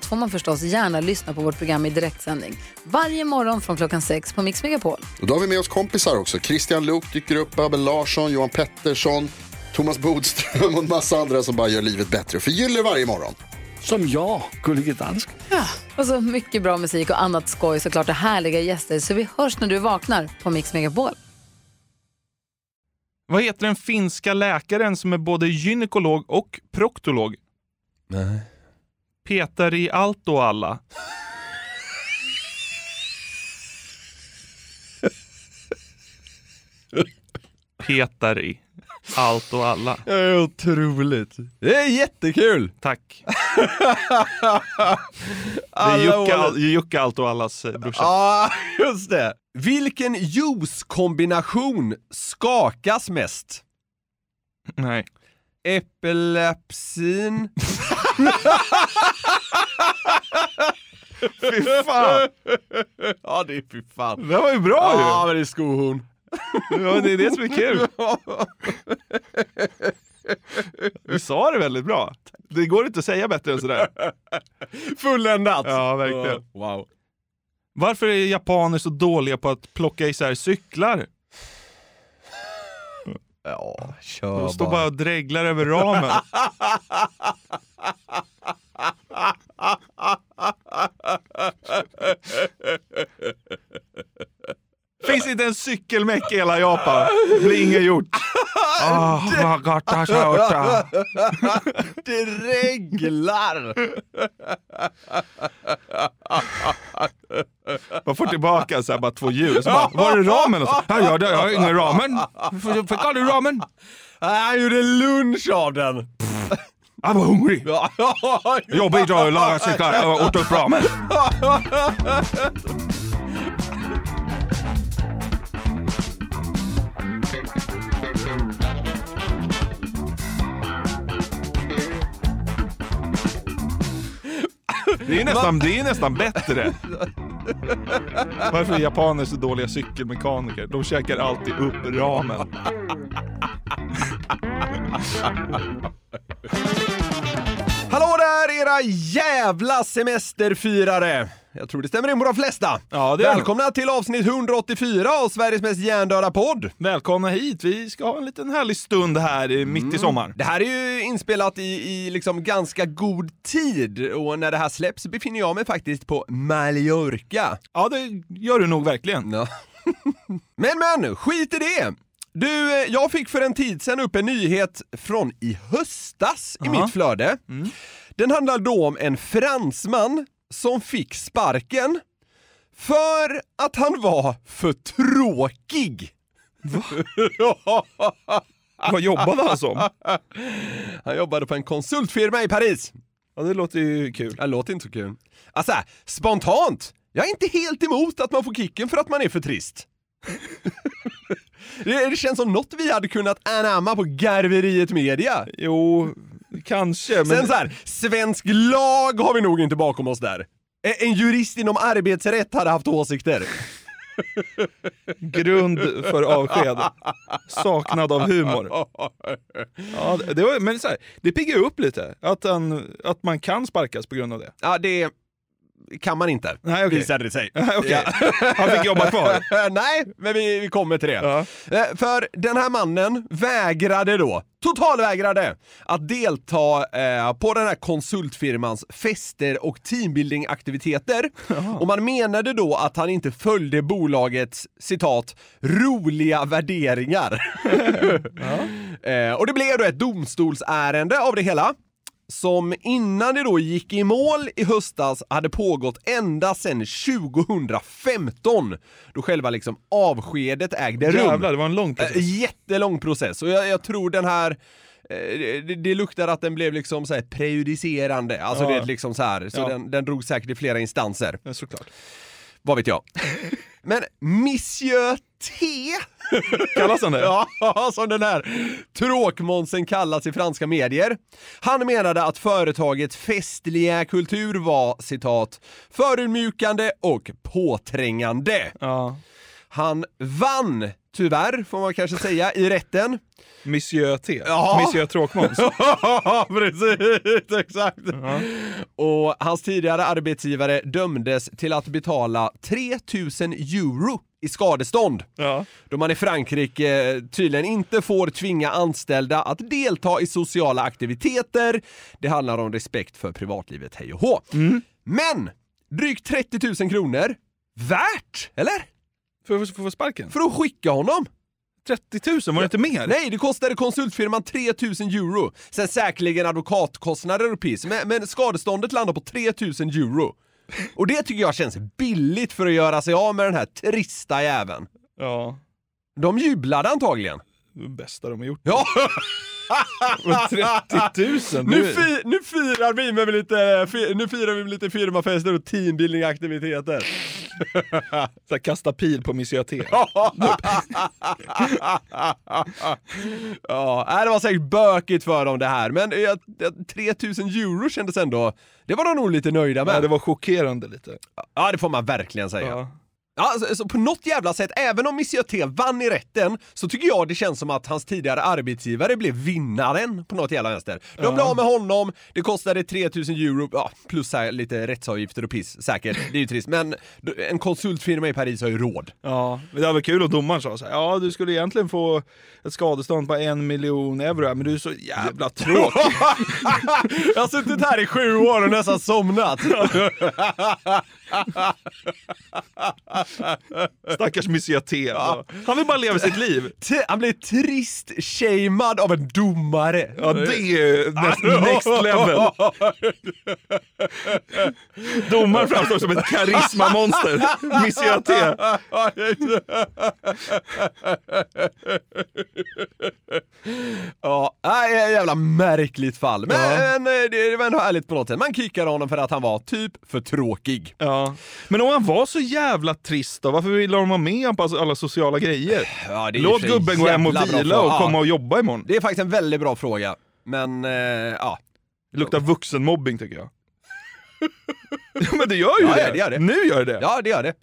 allt får man förstås gärna lyssna på vårt program i direktsändning. Varje morgon från klockan sex på Mix Megapol. Och då har vi med oss kompisar också. Christian Luuk dyker upp, Abel Larsson, Johan Pettersson, Thomas Bodström och en massa andra som bara gör livet bättre och förgyller varje morgon. Som jag, Gullige Dansken. Och så mycket bra musik och annat skoj såklart och härliga gäster. Så vi hörs när du vaknar på Mix Megapol. Vad heter den finska läkaren som är både gynekolog och proktolog? Nej. Petar i allt och alla. Petar i allt och alla. Det är otroligt. Det är jättekul! Tack. Det är Jocke allt och allas eh, brorsa. Ja, just det. Vilken juicekombination skakas mest? Nej. Epilepsin. Fy fan. ja, det är fy fan. Det var ju bra ju. Ja, men det är skohorn. Ja, det är det som är kul. Du sa det väldigt bra. Det går inte att säga bättre än sådär. Fulländat! Ja, verkligen. Wow. Varför är japaner så dåliga på att plocka isär cyklar? Ja, kör De står bara och dreglar över ramen. Finns inte en cykelmäck i hela Japan. Blir inget gjort. Äta. Det reglar! Man får tillbaka så här, bara två hjul. Så bara, var är ramen? Och så, ja, ja, jag har ingen ramen. Fick aldrig ramen. Han gjorde lunch av den. Jag var hungrig. Ja, Jobbigt att laga cyklar. Jag åt upp ramen. Det är nästan, det är nästan bättre. Varför är japaner så dåliga cykelmekaniker? De käkar alltid upp ramen. Hallå där era jävla semesterfirare! Jag tror det stämmer in på de flesta. Ja, det Välkomna till avsnitt 184 av Sveriges mest hjärndöda podd. Välkomna hit. Vi ska ha en liten härlig stund här eh, mitt i sommaren. Det här är ju inspelat i, i liksom ganska god tid och när det här släpps befinner jag mig faktiskt på Mallorca. Ja, det gör du nog verkligen. Ja. men men, skit i det! Du, eh, jag fick för en tid sedan upp en nyhet från i höstas i Aha. mitt flöde. Den handlar då om en fransman som fick sparken för att han var för tråkig. Vad jobbade han som? Han jobbade på en konsultfirma i Paris. Ja, det låter ju kul. Det låter inte så kul. Alltså, spontant, jag är inte helt emot att man får kicken för att man är för trist. det, det känns som något vi hade kunnat anamma på Garveriet Media. Jo, kanske, men... Sen så här, svensk lag har vi nog inte bakom oss där. En jurist inom arbetsrätt hade haft åsikter. Grund för avsked. Saknad av humor. Ja, det- var, men så här, det piggar upp lite. Att, han, att man kan sparkas på grund av det. Ja, det kan man inte, Nej, okej. visade det sig. Ja. Han fick jobba kvar. Nej, men vi, vi kommer till det. Ja. Eh, För den här mannen vägrade då, totalvägrade, att delta eh, på den här konsultfirmans fester och teambuilding-aktiviteter. Och man menade då att han inte följde bolagets, citat, roliga värderingar. eh, och det blev då ett domstolsärende av det hela som innan det då gick i mål i höstas hade pågått ända sedan 2015 då själva liksom avskedet ägde rum. Jävlar, det var en lång process. Äh, jättelång process och jag, jag tror den här det, det luktar att den blev liksom så här prejudicerande, alltså Ja. det är liksom så här, så Ja. den, den drog säkert i flera instanser. Ja, såklart. Vad vet jag. Men Monsieur T, Kallas han det? ja, som den här tråkmånsen kallas i franska medier. Han menade att företagets festliga kultur var citat förödmjukande och påträngande. Ja. Han vann, tyvärr får man kanske säga, i rätten. Monsieur T. Ja. Monsieur Tråkmåns. Precis, exakt. Och hans tidigare arbetsgivare dömdes till att betala 3000 euro i skadestånd. Ja. Då man i Frankrike tydligen inte får tvinga anställda att delta i sociala aktiviteter. Det handlar om respekt för privatlivet, hej och hå. Men drygt 30 000 kronor, värt, eller? För att få sparken? För att skicka honom. 30 000, var det inte mer? Nej, det kostade konsultfirman 3000 euro. Sen säkerligen advokatkostnader och piss, men, men skadeståndet landar på 3000 euro. Och det tycker jag känns billigt för att göra sig av med den här trista jäveln. Ja. De jublade antagligen. Det bästa de har gjort. Ja, 30 000? nu, fi, nu firar vi med lite, fi, nu firar vi med lite firmafester och teambuilding-aktiviteter. Så här, kasta pil på Monsieur T. ja, nej, det var säkert bökigt för dem det här, men eh, eh, 3000 euro kändes ändå, det var de nog lite nöjda med. Ja, det var chockerande lite. Ja, det får man verkligen säga. Ja. Ja, så, så på något jävla sätt, även om Monsieur T vann i rätten, så tycker jag det känns som att hans tidigare arbetsgivare blev vinnaren på något jävla vänster. De blev av med honom, det kostade 3000 euro, ja, plus här lite rättsavgifter och piss, säkert. Det är ju trist, men en konsultfirma i Paris har ju råd. Ja, men det var väl kul att domaren sa så här, ja du skulle egentligen få ett skadestånd på en miljon euro, men du är så jävla tråkig. jag har suttit här i sju år och nästan somnat. Stackars Monsieur T. Han vill bara leva sitt liv. Han blev trist shamead av en domare. Ja, det är next, next level. Domaren framstår som ett karismamonster. Monsieur T. Ja, ett jävla märkligt fall. Men, men eh, det, det var ändå härligt på något sätt. Man kickade honom för att han var typ för tråkig. Ja. Men om han var så jävla trist då, varför ville de ha med på alla sociala grejer? Ja, Låt gubben gå hem och vila och komma och jobba imorgon. Det är faktiskt en väldigt bra fråga. Men, eh, ja. Det luktar vuxenmobbing tycker jag. Ja, men det gör ju Ja, det. ja, det gör det. Nu gör det det. Ja, det gör det.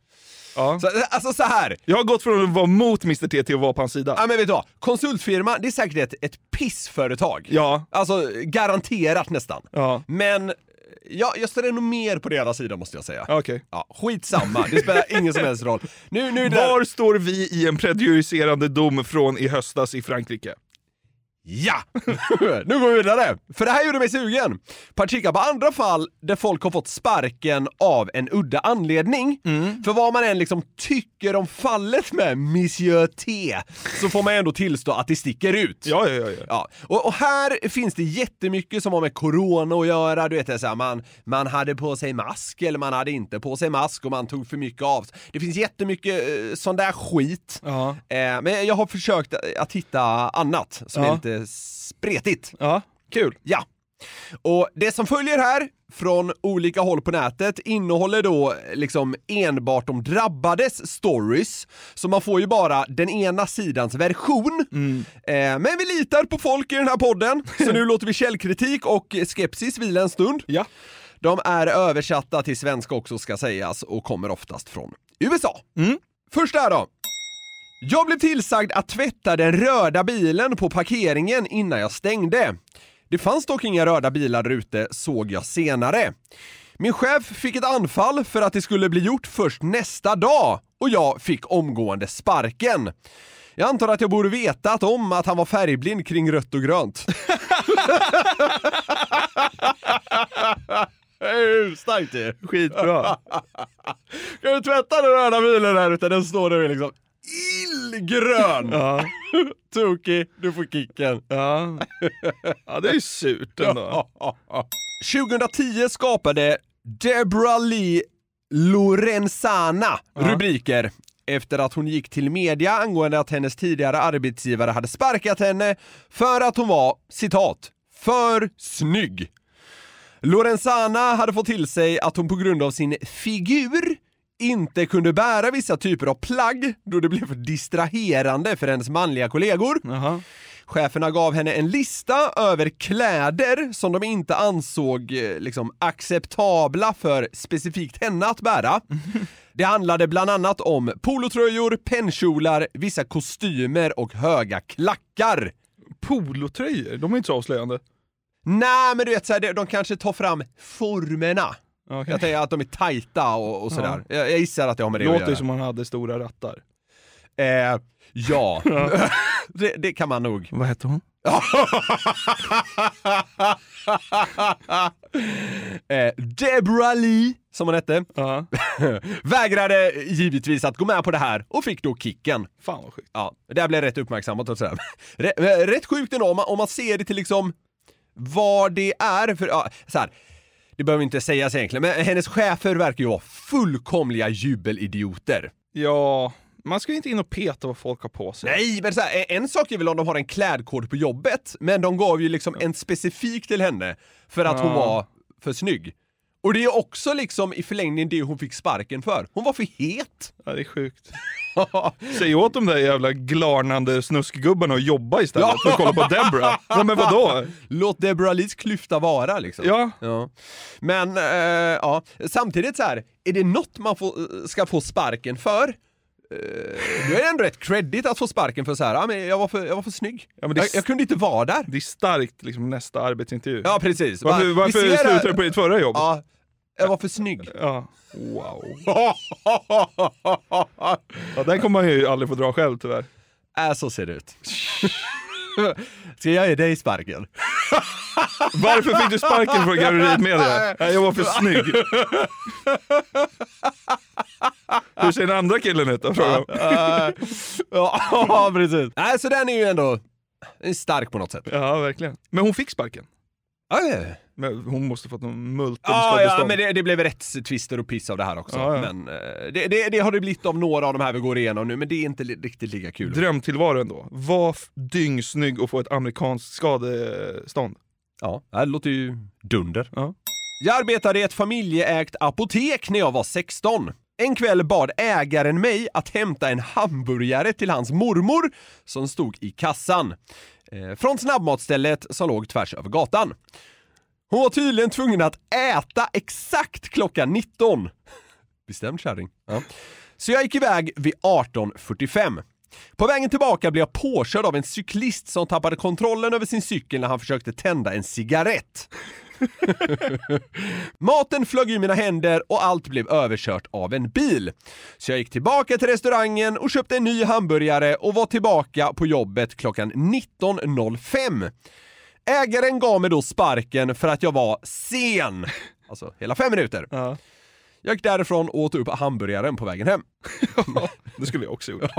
Ja. Så, alltså så här. Jag har gått från att vara mot Mr T till att vara på hans sida. Ja men vet du vad? Konsultfirma, det är säkert ett, ett pissföretag. Ja. Alltså garanterat nästan. Ja. Men ja, jag ställer nog mer på deras sida måste jag säga. Okej. Ja, skitsamma, det spelar ingen som helst roll. Nu, nu Var står vi i en prejudicerande dom från i höstas i Frankrike? Ja! nu går vi vidare! För det här gjorde mig sugen kika på andra fall där folk har fått sparken av en udda anledning. För vad man än liksom tycker om fallet med Monsieur T, så får man ändå tillstå att det sticker ut. Ja, ja, ja. ja. Och, och här finns det jättemycket som har med corona att göra. Du vet, det är så här, man, man hade på sig mask eller man hade inte på sig mask och man tog för mycket av. Det finns jättemycket eh, sån där skit. Ja. Eh, men jag har försökt att hitta annat som Ja. är spretigt. ja. Kul. Ja. Och det som följer här från olika håll på nätet innehåller då liksom enbart de drabbades stories. Så man får ju bara den ena sidans version. Eh, men vi litar på folk i den här podden, så nu låter vi källkritik och skepsis vila en stund. Ja. De är översatta till svenska också ska sägas och kommer oftast från USA. Mm. Först där då. Jag blev tillsagd att tvätta den röda bilen på parkeringen innan jag stängde. Det fanns dock inga röda bilar där ute, såg jag senare. Min chef fick ett anfall för att det skulle bli gjort först nästa dag och jag fick omgående sparken. Jag antar att jag borde vetat om att han var färgblind kring rött och grönt. Starkt ju! Skitbra. Kan du tvätta den röda bilen där ute? Den står där liksom illgrön! Ja. Tokig, du får kicken. Ja. ja, det är ju surt ändå. 2010 skapade Deborah Lee Lorenzana rubriker efter att hon gick till media angående att hennes tidigare arbetsgivare hade sparkat henne för att hon var, citat, för snygg. Lorenzana hade fått till sig att hon på grund av sin figur inte kunde bära vissa typer av plagg då det blev för distraherande för hennes manliga kollegor. Jaha. Cheferna gav henne en lista över kläder som de inte ansåg eh, liksom, acceptabla för specifikt henne att bära. Det handlade bland annat om polotröjor, pennkjolar, vissa kostymer och höga klackar. Polotröjor, de är inte så avslöjande. Nej, men du vet, så här, de- de kanske tar fram formerna. Okej. Jag tänker att de är tajta och, och sådär. Jag, jag gissar att det har med det att Låter göra. ju som man hade stora rattar. Eh, ja, det, det kan man nog. Vad hette hon? eh, Deborah Lee, som hon hette, Ja. vägrade givetvis att gå med på det här och fick då kicken. Fan vad sjukt. Ja, det här blev rätt uppmärksammat och sådär. Rätt, rätt sjukt ändå om man, om man ser det till liksom vad det är för, ja, så här. Det behöver inte sägas egentligen, men hennes chefer verkar ju vara fullkomliga jubelidioter. Ja, man ska ju inte in och peta vad folk har på sig. Nej, men så här, en sak är väl om de har en klädkod på jobbet, men de gav ju liksom en specifik till henne för att hon Ja. var för snygg. Och det är också liksom i förlängningen det hon fick sparken för. Hon var för het. Ja, det är sjukt. Säg åt de där jävla glarnande snuskgubbarna att jobba istället för att kolla på Debra. Ja, men vadå? Låt Deborah Lees klyfta vara liksom. Ja, Ja. Men, eh, ja, samtidigt så här, är det något man får, ska få sparken för, eh, då är det ändå rätt credit att få sparken för så här, ja, men jag, var för, jag var för snygg. Ja, det jag, jag kunde inte vara där. det är starkt liksom nästa arbetsintervju. Ja, precis. varför Va- varför slutade du på ditt förra jobb? Ja, jag var för snygg. Ja. Wow. Ja, den kommer man ju aldrig få dra själv tyvärr. Äh, så ser det ut. Ska jag ge dig sparken? Varför fick du sparken från Garuriet Media? Jag var för snygg. Hur ser den andra killen ut då? ja, precis. Nej, så den är ju ändå stark på något sätt. Ja, verkligen. Men hon fick sparken. Ja, ja, Men hon måste fått någon multum Ja, ja men det, det blev rättstvister och piss av det här också. Ja, ja. Men eh, det, det, det har det blivit av några av de här vi går igenom nu, men det är inte li- riktigt lika kul. Drömtillvaron då. Var dyngsnygg och få ett amerikanskt skadestånd. Ja, det låter ju dunder. Ja. Jag arbetade i ett familjeägt apotek när jag var 16. En kväll bad ägaren mig att hämta en hamburgare till hans mormor som stod i kassan. Eh, från snabbmatsstället som låg tvärs över gatan. Hon var tydligen tvungen att äta exakt klockan 19. Bestämd kärring. Ja. Så jag gick iväg vid 18.45. På vägen tillbaka blev jag påkörd av en cyklist som tappade kontrollen över sin cykel när han försökte tända en cigarett. Maten flög i mina händer och allt blev överkört av en bil. Så jag gick tillbaka till restaurangen och köpte en ny hamburgare och var tillbaka på jobbet klockan 19.05. Ägaren gav mig då sparken för att jag var sen. Alltså hela fem minuter. Ja. Jag gick därifrån och åt upp hamburgaren på vägen hem. Det skulle jag också gjort.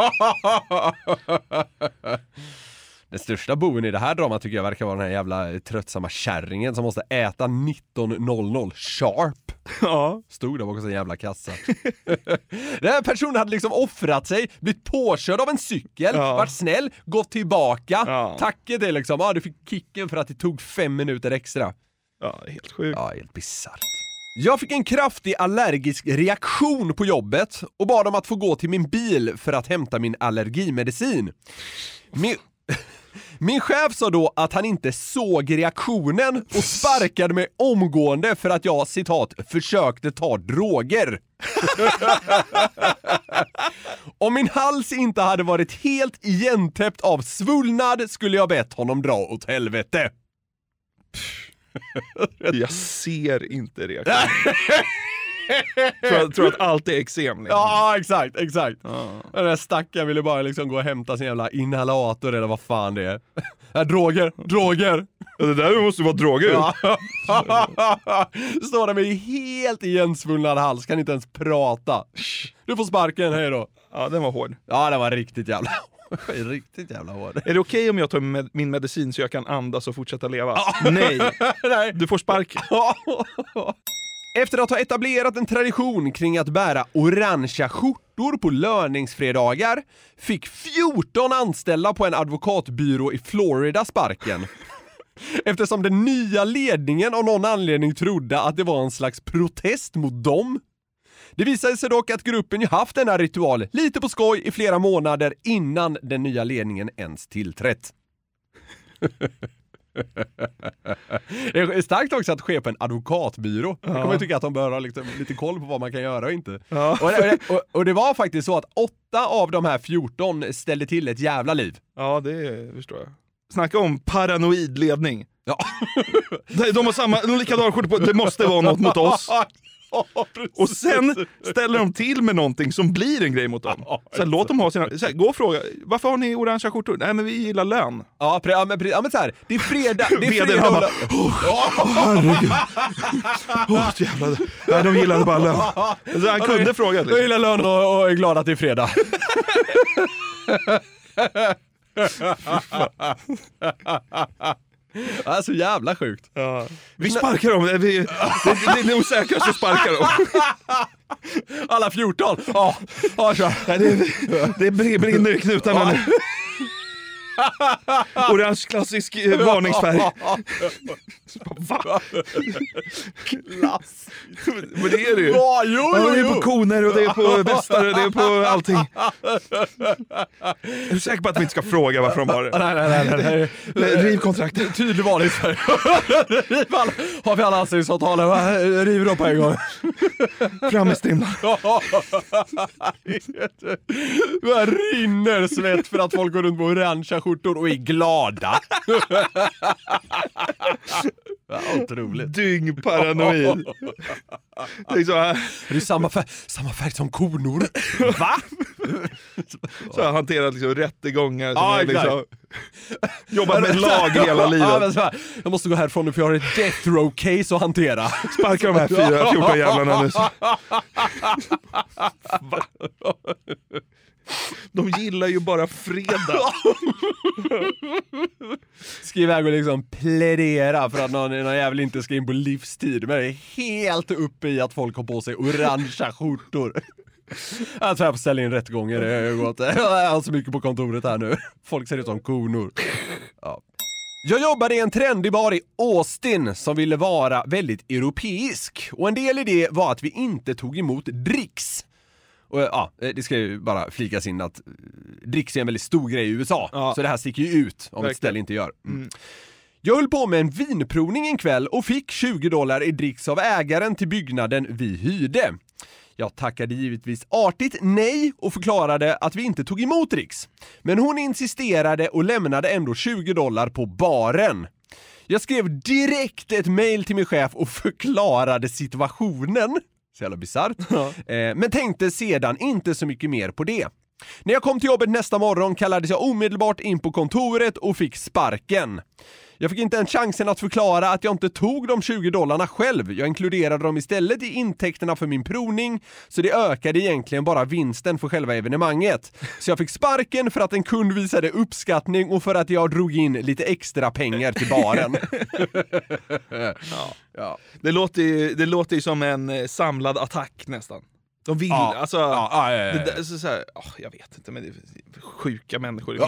Den största boven i det här dramat tycker jag verkar vara den här jävla tröttsamma kärringen som måste äta 19.00 sharp. Ja. Stod där bakom sin jävla kassa. Den här personen hade liksom offrat sig, blivit påkörd av en cykel, Ja. varit snäll, gått tillbaka. Ja. Tacket är liksom, ja du fick kicken för att det tog fem minuter extra. ja, helt sjukt. Ja, helt bisarrt. Jag fick en kraftig allergisk reaktion på jobbet och bad om att få gå till min bil för att hämta min allergimedicin. Min, min chef sa då att han inte såg reaktionen och sparkade mig omgående för att jag citat försökte ta droger. Om min hals inte hade varit helt igentäppt av svullnad skulle jag bett honom dra åt helvete. Jag ser inte reaktionen. tror, tror att allt är eksem. Liksom. Ja, exakt, exakt. Ja. Den där stackaren ville bara liksom gå och hämta sin jävla inhalator eller vad fan det är. Ja, droger, droger! Ja, Det där måste vara droger. Ja. Står där med helt igensvullnad hals, kan inte ens prata. Du får sparken, hej då. Ja, den var hård. Ja, det var riktigt jävla Riktigt jävla hård. Är det okej om jag tar med min medicin så jag kan andas och fortsätta leva? Nej, Nej. du får sparken. Efter att ha etablerat en tradition kring att bära orangea skjortor skjortor på löningsfredagar fick 14 anställda på en advokatbyrå i Florida sparken. Eftersom den nya ledningen av någon anledning trodde att det var en slags protest mot dem. Det visade sig dock att gruppen ju haft denna ritual lite på skoj i flera månader innan den nya ledningen ens tillträtt. Det är starkt också att ske på en advokatbyrå. Jag kommer jag tycka att de bör ha liksom lite koll på vad man kan göra och inte. Ja. Och, det, och, och det var faktiskt så att åtta av de här 14 ställde till ett jävla liv. Ja, det förstår jag. Snacka om paranoid ledning. Ja. De de har samma, de har likadana skjortor på, det måste vara något mot oss. Och sen ställer de till med någonting som blir en grej mot dem. Så här, låt dem ha sina, så här, gå och fråga, varför har ni orangea skjortor? Nej men vi gillar lön. Ja, pre, ja, men, pre, ja men så här, det är fredag. Det är fredag han bara, lö- Åh herregud. Åh jävlar. Nej de gillade bara lön. Så han kunde fråga. Liksom. gillar lön och, och är glad att det är fredag. Ja, så jävla sjukt. Ja. Vi sparkar dem, vi, det, det, det är nog säkrast att sparka dem. Alla 14! Ja, ja kör. Nej, det, det br- brinner i knutarna nu. Orange klassisk eh, varningsfärg. Va? Klass. Men det är det ju. Ja, jo, Ja, jo, det är på jo. koner och det är på västar och det är på allting. Är du säker på att vi inte ska fråga varför de har det? Nej, nej, nej. nej, nej. Riv kontraktet. Tydlig alla, har vi alla anställningsavtal? Va? Riv dem på en gång. Fram med strimlan. Det rinner svett för att folk går runt med orangea skjortor och är glada. Ja, otroligt. Dyngparanoid. Det är så här, Det är samma färg, samma färg som konor. Va? så här hanterat liksom rättegångar. Som Ja, är exakt. liksom, jobbat med lag hela Ja, livet. här, jag måste gå härifrån nu för jag har ett death row case att hantera. Sparka de här fyra, 14 jävlarna nu. De gillar ju bara fredag. Ska iväg och liksom plädera för att någon, någon jävel inte ska in på livstid. Men är helt uppe i att folk har på sig orangea skjortor. Jag tror jag får ställa in rättegångar. Det har gått. Jag har så mycket på kontoret här nu. Folk ser ut som konor. Ja. Jag jobbade i en trendig bar i Austin som ville vara väldigt europeisk. Och en del i det var att vi inte tog emot dricks. Och ja, det ska ju bara flikas in att eh, dricks är en väldigt stor grej i USA. Ja. Så det här sticker ju ut om ett Verkligen. ställe inte gör. Mm. Jag höll på med en vinprovning en kväll och fick 20 dollar i dricks av ägaren till byggnaden vi hyrde. Jag tackade givetvis artigt nej och förklarade att vi inte tog emot dricks. Men hon insisterade och lämnade ändå 20 dollar på baren. Jag skrev direkt ett mail till min chef och förklarade situationen. Så jävla bisarrt. Eh, men tänkte sedan inte så mycket mer på det. När jag kom till jobbet nästa morgon kallades jag omedelbart in på kontoret och fick sparken. Jag fick inte ens chansen att förklara att jag inte tog de 20 dollarna själv. Jag inkluderade dem istället i intäkterna för min provning, så det ökade egentligen bara vinsten för själva evenemanget. Så jag fick sparken för att en kund visade uppskattning och för att jag drog in lite extra pengar till baren. ja. Det låter, ju, det låter som en eh, samlad attack nästan. De vill, Ja. alltså... Ja, ja, ja, ja. Där, så, så här, åh, jag vet inte, men det är sjuka människor.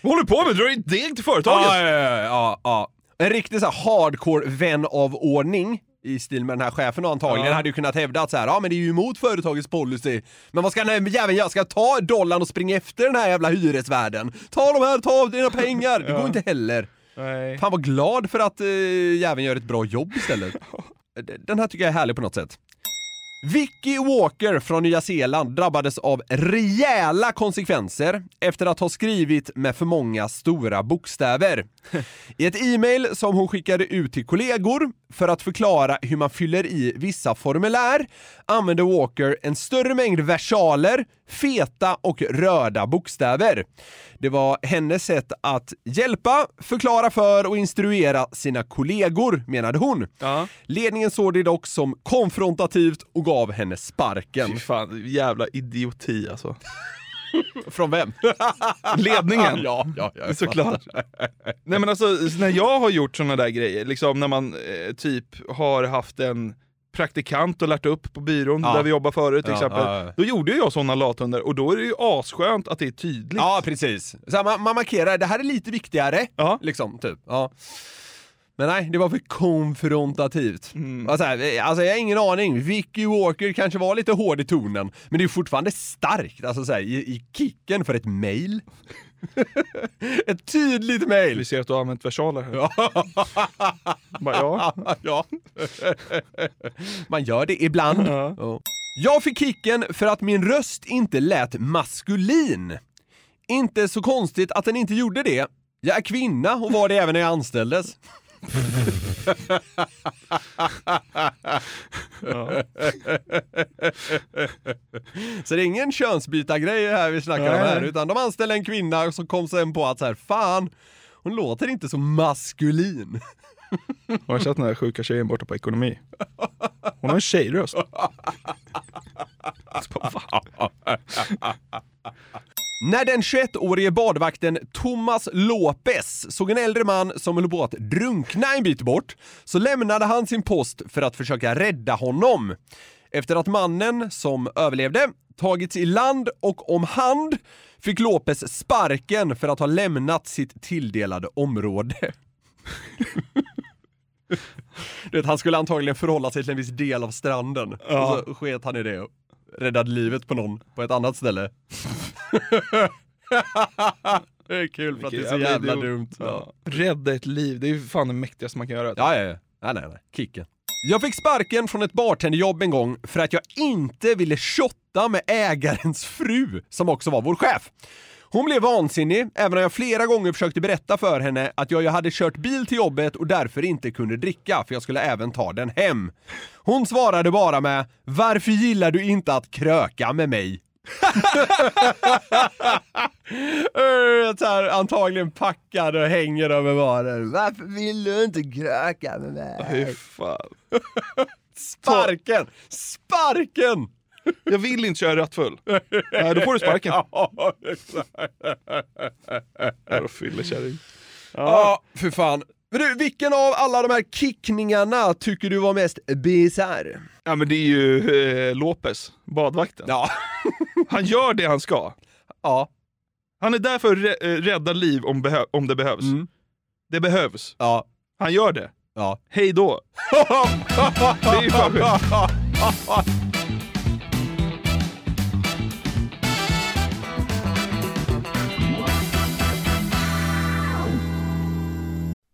Vad håller du på med? Drar in deg till företaget? Ja, ja, ja, ja, ja. En riktig så här hardcore vän av ordning i stil med den här chefen antagligen Ja. hade ju kunnat hävda att så här, ja men det är ju emot företagets policy. Men vad ska den här jäveln göra? Ska jag ta dollarn och springa efter den här jävla hyresvärden? Ta de här, ta dina pengar! Det går inte heller. Nej. Fan var glad för att uh, jäveln gör ett bra jobb istället. Den här tycker jag är härlig på något sätt. Vicky Walker från Nya Zeeland drabbades av rejäla konsekvenser efter att ha skrivit med för många stora bokstäver. I ett e-mail som hon skickade ut till kollegor för att förklara hur man fyller i vissa formulär använde Walker en större mängd versaler, feta och röda bokstäver. Det var hennes sätt att hjälpa, förklara för och instruera sina kollegor, menade hon. Ja. Ledningen såg det dock som konfrontativt och gav henne sparken. Fy fan, jävla idioti alltså. Från vem? Ledningen. ja, ja, ja, Såklart. Nej men alltså, när jag har gjort såna där grejer, liksom när man eh, typ har haft en praktikant och lärt upp på byrån Ja. där vi jobbar förut till Ja, exempel. ja. Då gjorde jag sådana lathundar och då är det ju asskönt att det är tydligt. Ja, precis. Så här, man, man markerar, det här är lite viktigare. Ja. Liksom, typ. Ja. Men nej, det var för konfrontativt. Mm. Alltså, här, alltså jag har ingen aning. Vicky Walker kanske var lite hård i tonen, men det är fortfarande starkt alltså, så här, i, i kicken för ett mail. ett tydligt Vi mail. ser att du har använt versaler här. Bara, ja. ja. Man gör det ibland. Ja. Ja. Jag fick kicken för att min röst inte lät maskulin. Inte så konstigt att den inte gjorde det. Jag är kvinna och var det även när jag anställdes. Så det är ingen könsbytargrej här vi snackar om Nej. här, utan de anställde en kvinna som kom sen på att så här, fan, hon låter inte så maskulin. Har du sett den där sjuka tjejen borta på ekonomi? Hon har en tjejröst. När den 21-årige badvakten Thomas Lopez såg en äldre man som höll på att drunkna en bit bort så lämnade han sin post för att försöka rädda honom. Efter att mannen, som överlevde, tagits i land och om hand fick Lopez sparken för att ha lämnat sitt tilldelade område. Du vet, han skulle antagligen förhålla sig till en viss del av stranden. Och så sket han i det räddade livet på någon på ett annat ställe. det är kul för att det är så jävla dumt. Ja. Rädda ett liv, det är ju fan det mäktigaste man kan göra. Ja, ja, ja. Nej, nej, nej. Kicken. Jag fick sparken från ett bartenderjobb en gång för att jag inte ville shotta med ägarens fru, som också var vår chef. Hon blev vansinnig, även om jag flera gånger försökte berätta för henne att jag ju hade kört bil till jobbet och därför inte kunde dricka, för jag skulle även ta den hem. Hon svarade bara med “Varför gillar du inte att kröka med mig?” Eh, så här, antagligen packad och hänger över baren. Varför vill du inte kröka med mig? Fy fan. Sparken! Sparken! Jag vill inte köra rattfull. Nej, då får du sparken. Ja, exakt. Fyllekärring. Ja, för fan. Men du, vilken av alla de här kickningarna tycker du var mest bisarr? Ja men det är ju eh, Lopez, badvakten. Ja. Han gör det han ska. Ja. Han är där för att rä- eh, rädda liv om, behö- om det behövs. Mm. Det behövs. Ja. Han gör det. Ja. Hej då. Det är ju fan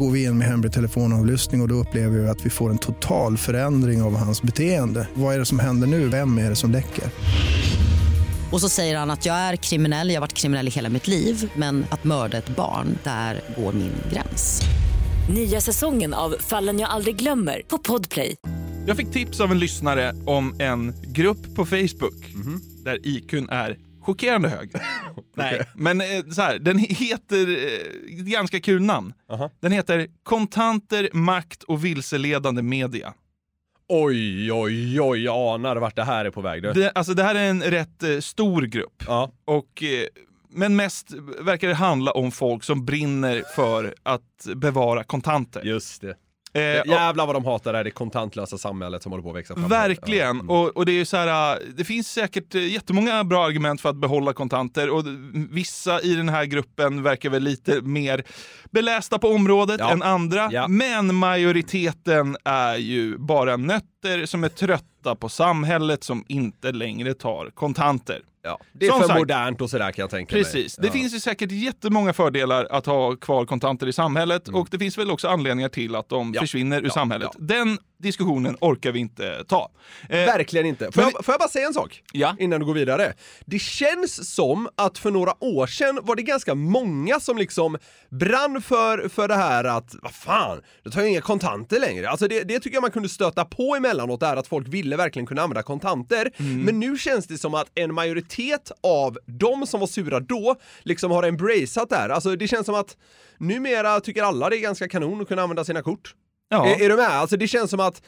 Går vi in med hemlig telefonavlyssning och, och då upplever vi att vi får en total förändring av hans beteende. Vad är det som händer nu? Vem är det som läcker? Och så säger han att jag är kriminell, jag har varit kriminell i hela mitt liv men att mörda ett barn, där går min gräns. Nya säsongen av Fallen jag aldrig glömmer på Podplay. Jag fick tips av en lyssnare om en grupp på Facebook där IQn är chockerande hög. Nej, men eh, så här, den heter, eh, ganska kul namn. Aha. Den heter Kontanter, makt och vilseledande media. Oj, oj, oj, jag anar vart det här är på väg. Du. Det, alltså det här är en rätt eh, stor grupp. Ja. Och, eh, men mest verkar det handla om folk som brinner för att bevara kontanter. Just det. Eh, och- Jävlar vad de hatar det här det kontantlösa samhället som håller på att växa fram. Verkligen. Ja. Mm. Och, och det är så här, äh, det finns säkert äh, jättemånga bra argument för att behålla kontanter och vissa i den här gruppen verkar väl lite mer belästa på området Ja. än andra. Ja. Men majoriteten är ju bara nötter som är trötta på samhället som inte längre tar kontanter. Ja. Det är Som för sagt- modernt och sådär kan jag tänka Precis. mig. Det finns ju säkert jättemånga fördelar att ha kvar kontanter i samhället och det finns väl också anledningar till att de Mm. Ja. försvinner ur samhället. Den diskussionen orkar vi inte ta. Eh, Verkligen inte. Får Men- jag, får jag bara säga en sak? Ja. Innan du går vidare. Det känns som att för några år sedan var det ganska många som liksom brann för, för det här att, vad fan, du tar ju inga kontanter längre. Alltså det, det tycker jag man kunde stöta på emellanåt, där att folk ville verkligen kunna använda kontanter. Mm. Men nu känns det som att en majoritet av de som var sura då, liksom har embraceat det här. Alltså det känns som att numera tycker alla det är ganska kanon att kunna använda sina kort. Ja. Är, är du med? Alltså det känns som att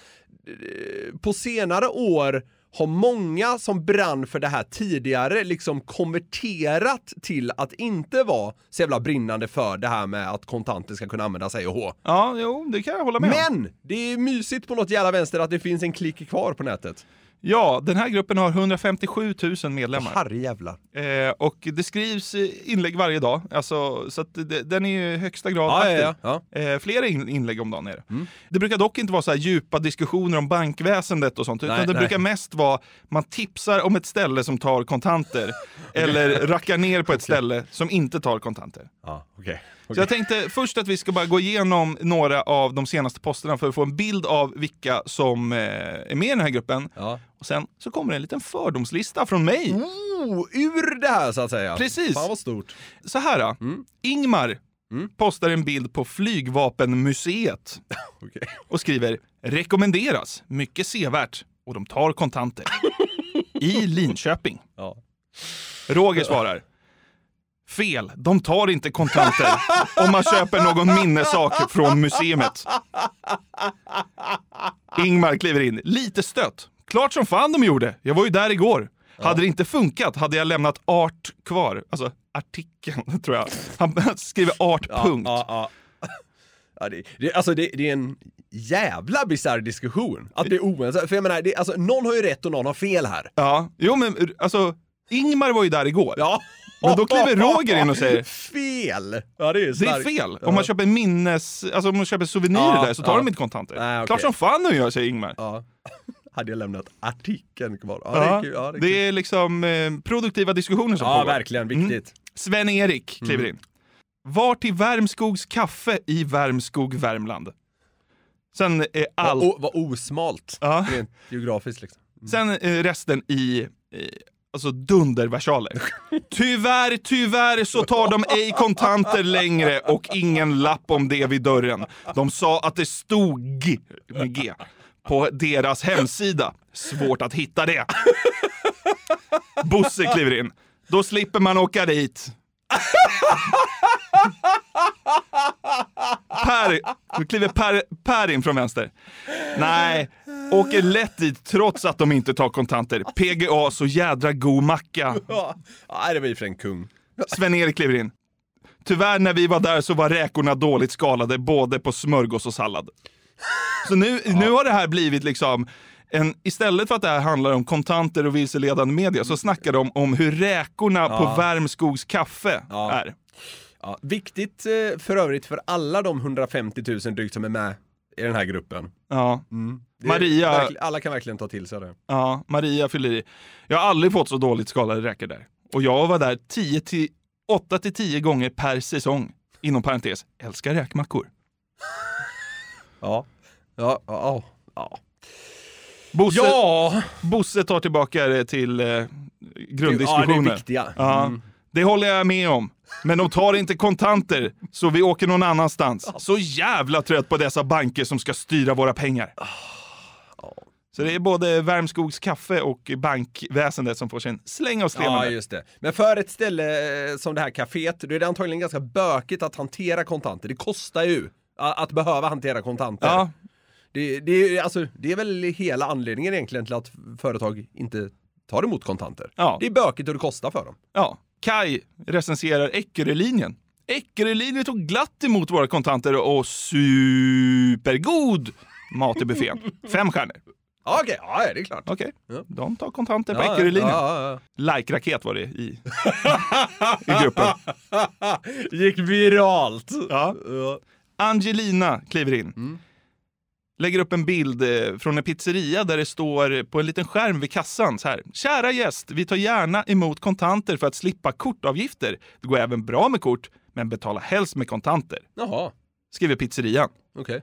eh, på senare år har många som brann för det här tidigare liksom konverterat till att inte vara så jävla brinnande för det här med att kontanter ska kunna användas hej och hå. Ja, jo, det kan jag hålla med om. Men det är mysigt på något jävla vänster att det finns en klick kvar på nätet. Ja, den här gruppen har 157 000 medlemmar. Herrejävlar. Eh, och det skrivs eh, inlägg varje dag, alltså, så det, den är ju högsta grad Ja, aktiv. ja, ja. ja. Eh, flera in, inlägg om dagen är det. Mm. Det brukar dock inte vara så här djupa diskussioner om bankväsendet och sånt, utan Nej, det nej. brukar mest vara man tipsar om ett ställe som tar kontanter, eller rackar ner på ett ställe som inte tar kontanter. Ja, okej. Så jag tänkte först att vi ska bara gå igenom några av de senaste posterna för att få en bild av vilka som eh, är med i den här gruppen. Ja. Och sen så kommer det en liten fördomslista från mig. Oh, ur det här så att säga. Precis. Fan vad stort. Så här. Mm. Ingmar Mm. postar en bild på Flygvapenmuseet Okej. och skriver rekommenderas, mycket sevärt och de tar kontanter. I Linköping. Ja. Roger svarar Fel, de tar inte kontanter om man köper någon minnessak från museet. Ingmar kliver in, lite stött. Klart som fan de gjorde, jag var ju där igår. Hade det inte funkat hade jag lämnat art kvar. Alltså artikeln, tror jag. Han skriver art, punkt. Ja, ja. Ja, det, det, alltså det, det är en jävla bisarr diskussion. Att det är oense. För jag menar, det, alltså, någon har ju rätt och någon har fel här. Ja, jo men alltså, Ingmar var ju där igår. Ja. Men då kliver Roger in och säger Fel! Ja, det är, det är starkt. fel. Om man köper minnes, alltså om man köper souvenirer Ja, där så tar ja. de inte kontanter. Nej, okej. Klart som fan de gör, säger Ingmar. Ja. Hade jag lämnat artikeln kvar. Ja, det är kul. Ja, det är kul. liksom eh, produktiva diskussioner som ja pågår. verkligen. Viktigt. Sven-Erik kliver in. Var till Värmskogs kaffe i Värmskog, Värmland. Sen är allt, Vad, o, vad osmalt. Ja. Rent geografiskt liksom. sen är resten i eh, alltså dunderversaler. Tyvärr, tyvärr så tar de ej kontanter längre och ingen lapp om det vid dörren. De sa att det stod med G på deras hemsida. Svårt att hitta det. Bosse kliver in. Då slipper man åka dit. Per, nu kliver per, per in från vänster. Nej, åker lätt dit trots att de inte tar kontanter. PGA, så jädra god macka. Ja, ja det var ju för en kung. Sven-Erik kliver in. Tyvärr när vi var där så var räkorna dåligt skalade både på smörgås och sallad. Så nu, nu har det här blivit liksom en, istället för att det här handlar om kontanter och vilseledande media så snackar de om hur räkorna på Värmskogs kaffe Ja. är. Ja, viktigt eh, för övrigt för alla de 150 000 drygt som är med i den här gruppen. Ja. Det är Maria- alla kan verkligen ta till sig det. Ja, Maria fyller i. Jag har aldrig fått så dåligt skalade räkor där. Och jag var där 10 till 8 till 10 gånger per säsong. Inom parentes, älskar räkmackor. Ja. Ja, ja, ja. Bosse, Ja! Bosse tar tillbaka det till eh, Ja, grunddiskussionen. det är viktiga. Ja, Mm. det håller jag med om. Men de tar inte kontanter, så vi åker någon annanstans. Så jävla trött på dessa banker som ska styra våra pengar. Så det är både Värmskogs kaffe och bankväsendet som får sin släng av sleven. Ja, just det. Men för ett ställe eh, som det här kaféet, då är det antagligen ganska bökigt att hantera kontanter. Det kostar ju att behöva hantera kontanter. Ja, Det, det, är- alltså, det är väl hela anledningen egentligen till att företag inte tar emot kontanter. Ja. Det är bökigt och det kostar för dem. ja. Kai recenserar Eckerölinjen. Eckerölinjen tog glatt emot våra kontanter och supergod mat i buffén. Fem stjärnor. Ja, Okej, ja det är klart. Okej, Ja. de tar kontanter på Ja, Eckerölinjen. ja, Like-raket var det i, i gruppen. ja. Gick viralt. Ja. Ja. Angelina kliver in. Lägger upp en bild eh, från en pizzeria där det står på en liten skärm vid kassan så här. Kära gäst, vi tar gärna emot kontanter för att slippa kortavgifter. Det går även bra med kort, men betala helst med kontanter. Jaha, Skriver pizzerian. okej.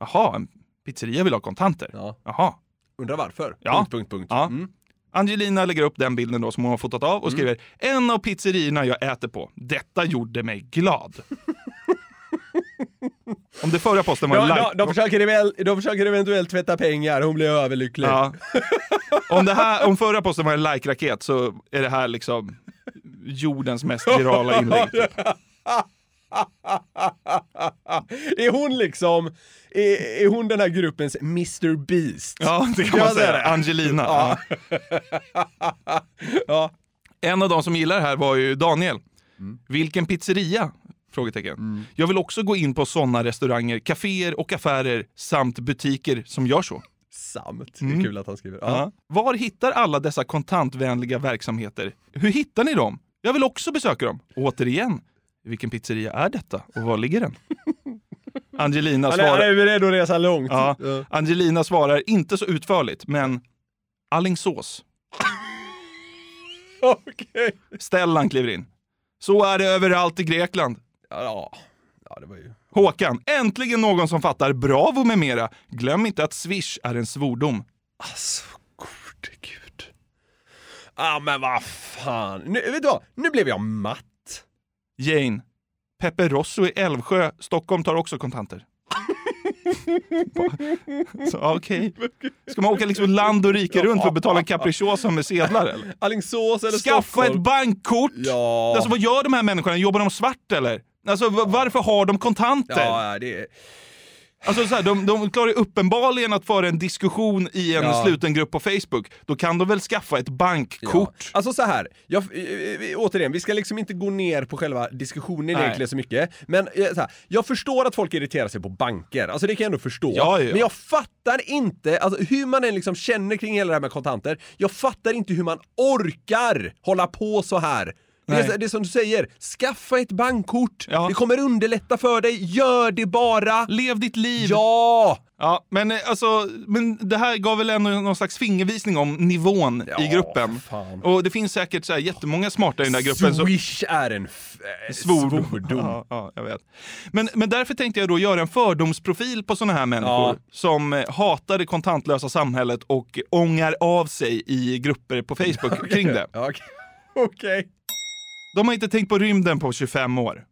Jaha, en pizzeria vill ha kontanter. Ja. Jaha. Undrar varför? Ja. Punkt, punkt, punkt. Ja. Mm. Angelina lägger upp den bilden då som hon har fotat av och skriver en av pizzerierna jag äter på. Detta gjorde mig glad. Om det förra posten var en Ja, like... de, de, försöker eventuellt, de försöker eventuellt tvätta pengar, hon blir överlycklig. Ja. Om, det här, om förra posten var en like-raket så är det här liksom jordens mest virala inlägg. typ. är hon liksom, är, är hon den här gruppens Mr Beast? Ja, det kan man säga det? Angelina. Ja. Ja. En av de som gillar det här var ju Daniel. Mm. Vilken pizzeria? Frågetecken. Jag vill också gå in på sådana restauranger, kaféer och affärer samt butiker som gör så. Samt. Det Mm. är kul att han skriver. Ja. Ja. Var hittar alla dessa kontantvänliga verksamheter? Hur hittar ni dem? Jag vill också besöka dem. Återigen, vilken pizzeria är detta och var ligger den? Angelina är, han svarar, är beredd att resa långt. ja, Angelina svarar inte så utförligt, men Allingsås. Okej. Stellan kliver in. Så är det överallt i Grekland. Ja, ja, det var ju... Håkan, äntligen någon som fattar bravo med mera. Glöm inte att swish är en svordom. Alltså, gode gud. Ah, men vad fan. Nu, vet du vad? Nu blev jag matt. Jane, Peppe Rosso i Älvsjö, Stockholm tar också kontanter. Okej. Ska man åka liksom land och rike runt för att betala en capricciosa med sedlar eller? Alingsås eller Skaffa Stockholm? ett bankkort! Ja. Alltså vad gör de här människorna? Jobbar de svart eller? Alltså va- varför har de kontanter? Ja, ja, det är... Alltså så här, de, de klarar ju uppenbarligen att föra en diskussion i en Ja. sluten grupp på Facebook. Då kan de väl skaffa ett bankkort? Alltså så här, jag, eh, eh, återigen, vi ska liksom inte gå ner på själva diskussionen Nej. egentligen så mycket. Men eh, så här, jag förstår att folk irriterar sig på banker, alltså det kan jag ändå förstå. Ja, ja, ja. Men jag fattar inte, alltså hur man än liksom känner kring hela det här med kontanter, jag fattar inte hur man orkar hålla på så här. Det är, så- det är som du säger, skaffa ett bankkort. Ja. Det kommer underlätta för dig, gör det bara. Lev ditt liv! Ja! Ja, men eh, alltså, men det här gav väl ändå någon slags fingervisning om nivån Ja, i gruppen. fan. Och det finns säkert så här jättemånga smarta i den där gruppen. Så, Swish är en eh, svordom. svordom. Ja, ja, jag vet. Men, men därför tänkte jag då göra en fördomsprofil på sådana här människor Ja. som eh, hatar det kontantlösa samhället och ångar av sig i grupper på Facebook kring det. Okej. Okej. De har inte tänkt på rymden på 25 år.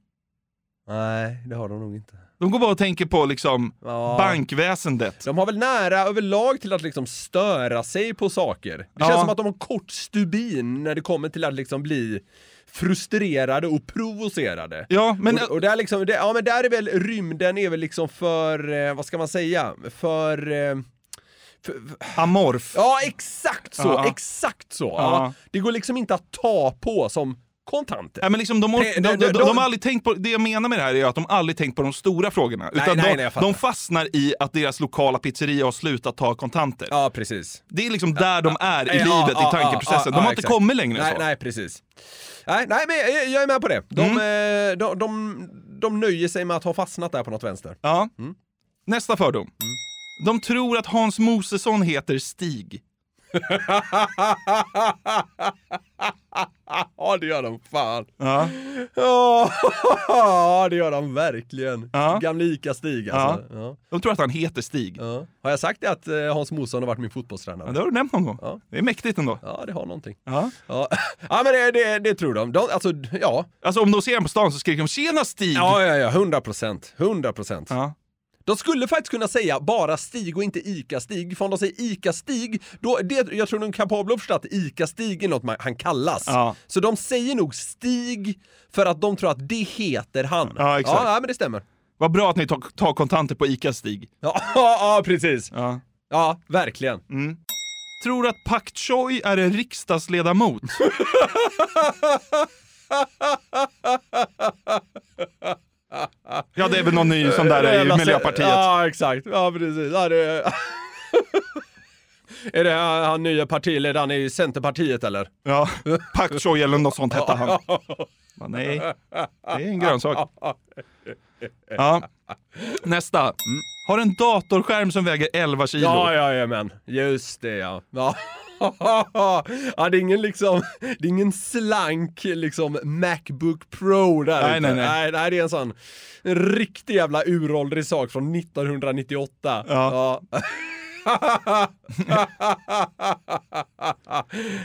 Nej, det har de nog inte. De går bara och tänker på liksom Ja. bankväsendet. De har väl nära överlag till att liksom störa sig på saker. Det Ja. känns som att de har kort stubin när det kommer till att liksom bli frustrerade och provocerade. Ja, men och, och där liksom, det, ja men där är väl rymden är väl liksom för, eh, vad ska man säga, för... Eh, amorf. ja exakt så, Ja. exakt så. Ja. Det går liksom inte att ta på som kontanter. Ja, men liksom de, Nej, de, de, de- de, har aldrig tänkt på, det jag menar med det här är att de aldrig tänkt på de stora frågorna. Utan nej, nej, de fastnar i att deras lokala pizzeria har slutat ta kontanter. Ja, precis. Det är liksom där de är i Ja, livet, ja, i tankeprocessen. ja, de har ja, inte exakt. kommit längre än Nej, så. nej, precis. Nej, nej men jag, jag är med på det. De, Mm. eh, de, de, de nöjer sig med att ha fastnat där på något vänster. Ja. Mm. Nästa fördom. De tror att Hans Mosesson heter Stig. ja, det gör de fan. Ja. Ja, det gör de verkligen. Ja. Ica-Stig alltså. Ja. De tror att han heter Stig. Ja. Har jag sagt det att eh, Hans Mosson har varit min fotbollstränare? Ja, det har du nämnt någon gång. Ja. Det är mäktigt ändå. Ja, det har någonting. Ja. Ja, ja men det, det, det tror de. de. Alltså, ja. Alltså om de ser honom på stan så skriker de “Tjena Stig!” Ja, ja, ja. 100 procent. 100 procent. Ja. De skulle faktiskt kunna säga bara Stig och inte ICA-Stig, för om de säger ICA-Stig, då, det, jag tror de är kapabla att förstå att ICA-Stig är något man, han kallas. Ja. Så de säger nog Stig för att de tror att det heter han. Ja, exakt. Ja, ja men det stämmer. Vad bra att ni tar, tar kontanter på ICA-Stig. Ja, ja precis. Ja. Ja, verkligen. Tror att Pak Choi är en riksdagsledamot? ja, det är väl någon ny sån där i Miljöpartiet. Ja, exakt. Ja, precis. Ja, det... är det han nya partiledaren i Centerpartiet eller? Ja, Pak Choi eller något sånt hette han. Va, nej, det är en grönsak. Ja. Nästa. Har en datorskärm som väger 11 kilo. Ja, jajamän. Just det ja. ja. ja, det är ingen liksom, det är ingen slank liksom Macbook Pro där Nej, nej, nej. nej. Nej, det är en sån en riktig jävla uråldrig sak från 1998. Ja. Ja.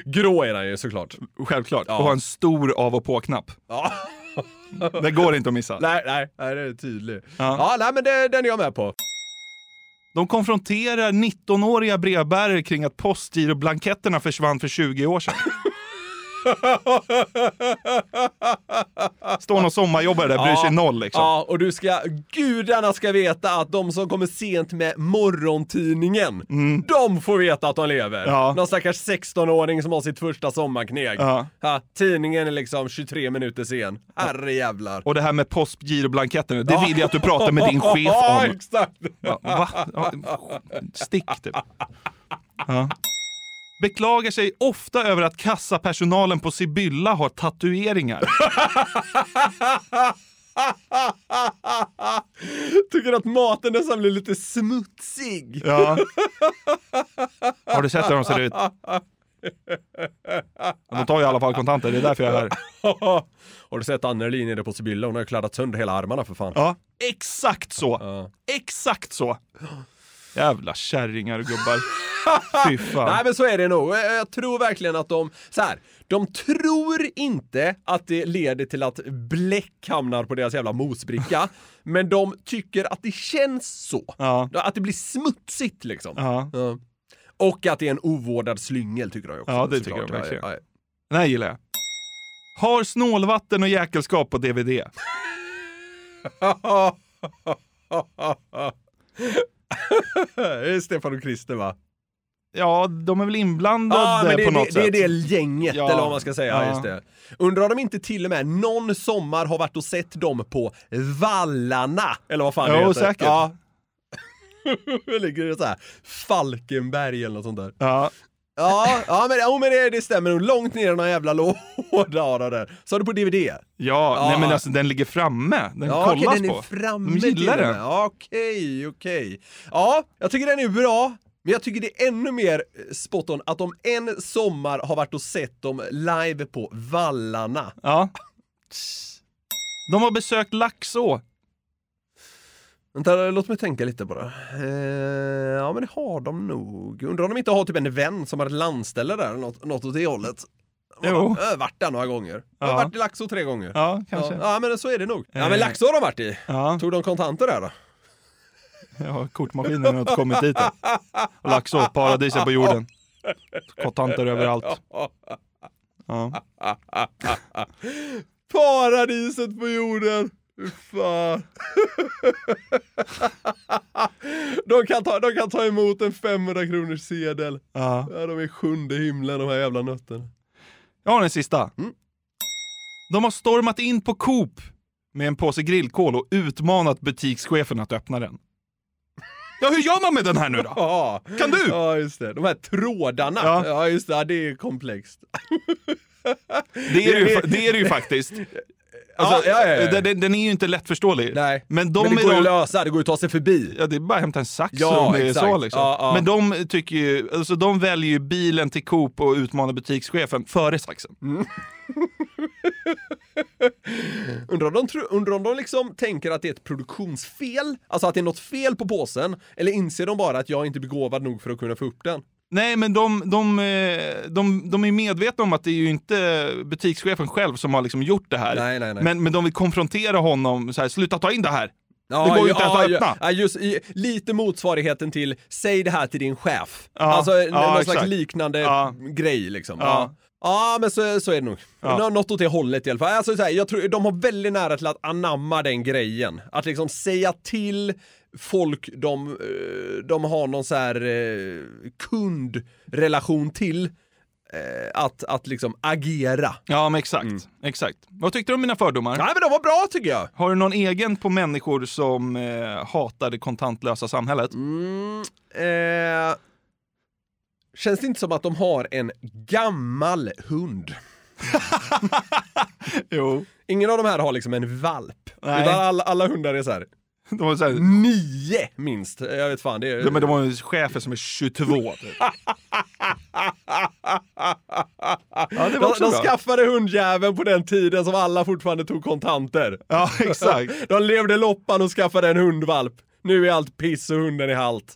Grå är den ju såklart. Självklart. Ja. Och har en stor av och på-knapp. Ja. Det går inte att missa. Nej, nej, nej, det är tydligt. Ja. Ja, nej men det, den är jag med på. De konfronterar 19-åriga brevbärare kring att postgiroblanketterna försvann för 20 år sedan. Står någon sommarjobbare där, bryr sig noll liksom. Ja, och du ska, gudarna ska veta att de som kommer sent med morgontidningen, de får veta att de lever. Mm. Ja. Någon stackars 16-åring som har sitt första sommarkneg. Ja. Ja, tidningen är liksom 23 minuter sen. Herre jävlar. Och det här med postgiroblanketterna, det vill jag att du pratar med din chef Ja, om. exakt. Ja, va? Ja, stick typ. Ja. Beklagar sig ofta över att kassapersonalen på Sibylla har tatueringar. Tycker att maten nästan blir lite smutsig. Ja. Har du sett hur de ser ut? De tar ju i alla fall kontanter, det är därför jag är här. har du sett Anneli nere på Sibylla? Hon har ju kladdat sönder hela armarna för fan. Ja, exakt så. Ja. Exakt så. Jävla kärringar och gubbar. Fy fan. Nej men så är det nog. Jag jag tror verkligen att de, så här, de tror inte att det leder till att bläck hamnar på deras jävla mosbricka, men de tycker att det känns så. Ja. Att det blir smutsigt liksom. Ja. Ja. Och att det är en ovårdad slyngel tycker jag också. Ja, det tycker såklart. jag verkligen. Ja. Den här gillar jag. Har snålvatten och jäkelskap på DVD. det är Stefan och Christer va? Ja, de är väl inblandade Ja, men det, på det, något det är sätt. det gänget, Ja. eller vad man ska säga. Ja. Just det. Undrar om de inte till och med någon sommar har varit och sett dem på Vallarna, eller vad fan det Jo, heter. säkert. Ja. det ligger det så här Falkenberg eller något sånt där. Ja. Ja, ja men, ja, men det, det stämmer nog. Långt ner i någon jävla låda har där. Så har du på DVD? Ja, Ja. nej men alltså den ligger framme. Den ja, kollas okej, den på. framme De gillar den. Ja, Okej, okej. Ja, jag tycker den är bra. Men jag tycker det är ännu mer eh, spot on att de en sommar har varit och sett dem live på Vallarna. Ja. De har besökt Laxå. Vänta, låt mig tänka lite bara. Eh, ja, men det har de nog. Undrar om de inte har typ en vän som har ett landställe där, något, något åt det hållet. Jo. Jag har varit där några gånger. Jag har Ja. varit i Laxå tre gånger. Ja, kanske. Ja, ja, men så är det nog. Ja, Eh. men Laxå har de varit i. Ja, Tog de kontanter där då? ja kortmaskinen har inte kommit dit än. Och Laxå, paradiset på jorden. Kontanter överallt. Ja. Paradiset på jorden! Fan. de, kan ta, de kan ta emot en 500 kronors sedel. Ja. Ja, de är sjunde himlen de här jävla nötterna. Jag har den sista. Mm. De har stormat in på Coop med en påse grillkol och utmanat butikschefen att öppna den. Ja, hur gör man med den här nu då? Ja. Kan du? Ja, just det. De här trådarna. Ja. Ja, just det. Ja, det är komplext. Det är det ju, det är det ju faktiskt. Alltså, ja, ja, ja. Den, den är ju inte lättförståelig. Nej. Men de Men det går ju att lösa, det går ju att ta sig förbi. Ja, det är bara att hämta en sax Ja, om det är så liksom. Men de tycker ju, alltså de väljer ju bilen till Coop och utmanar butikschefen före saxen. Undrar om, de undrar om de liksom tänker att det är ett produktionsfel? Alltså att det är något fel på påsen? Eller inser de bara att jag inte är begåvad nog för att kunna få upp den? Nej, men de, de, eh, de, de är medvetna om att det är ju inte butikschefen själv som har liksom gjort det här. Nej, nej, nej. Men, men de vill konfrontera honom, så här, sluta ta in det här. det går ju inte ens att ja, öppna. Ja, just, lite motsvarigheten till, säg det här till din chef. Ja, alltså ja, någon exakt. slags liknande Ja. grej liksom. Ja. Ja. Ja, men så, så är det nog. Ja. Nå- Något åt det hållet i alla fall. Alltså, så här, jag tror de har väldigt nära till att anamma den grejen. Att liksom säga till folk de, eh, de har någon så här eh, kundrelation till eh, att, att liksom agera. Ja, men exakt. exakt. Vad tyckte du om mina fördomar? Nej men de var bra tycker jag. Har du någon egen på människor som eh, hatar det kontantlösa samhället? Mm, eh, känns det inte som att de har en gammal hund? Jo. Ingen av de här har liksom en valp. Nej. Utan alla, alla hundar är så här De var så här, nio minst. Jag vet fan, det är... ja, men de har ju chefer som är 22. Typ. ja, det var de, också de bra. skaffade hundjäveln på den tiden som alla fortfarande tog kontanter. Ja, exakt. De levde loppan och skaffade en hundvalp. Nu är allt piss och hunden är halt.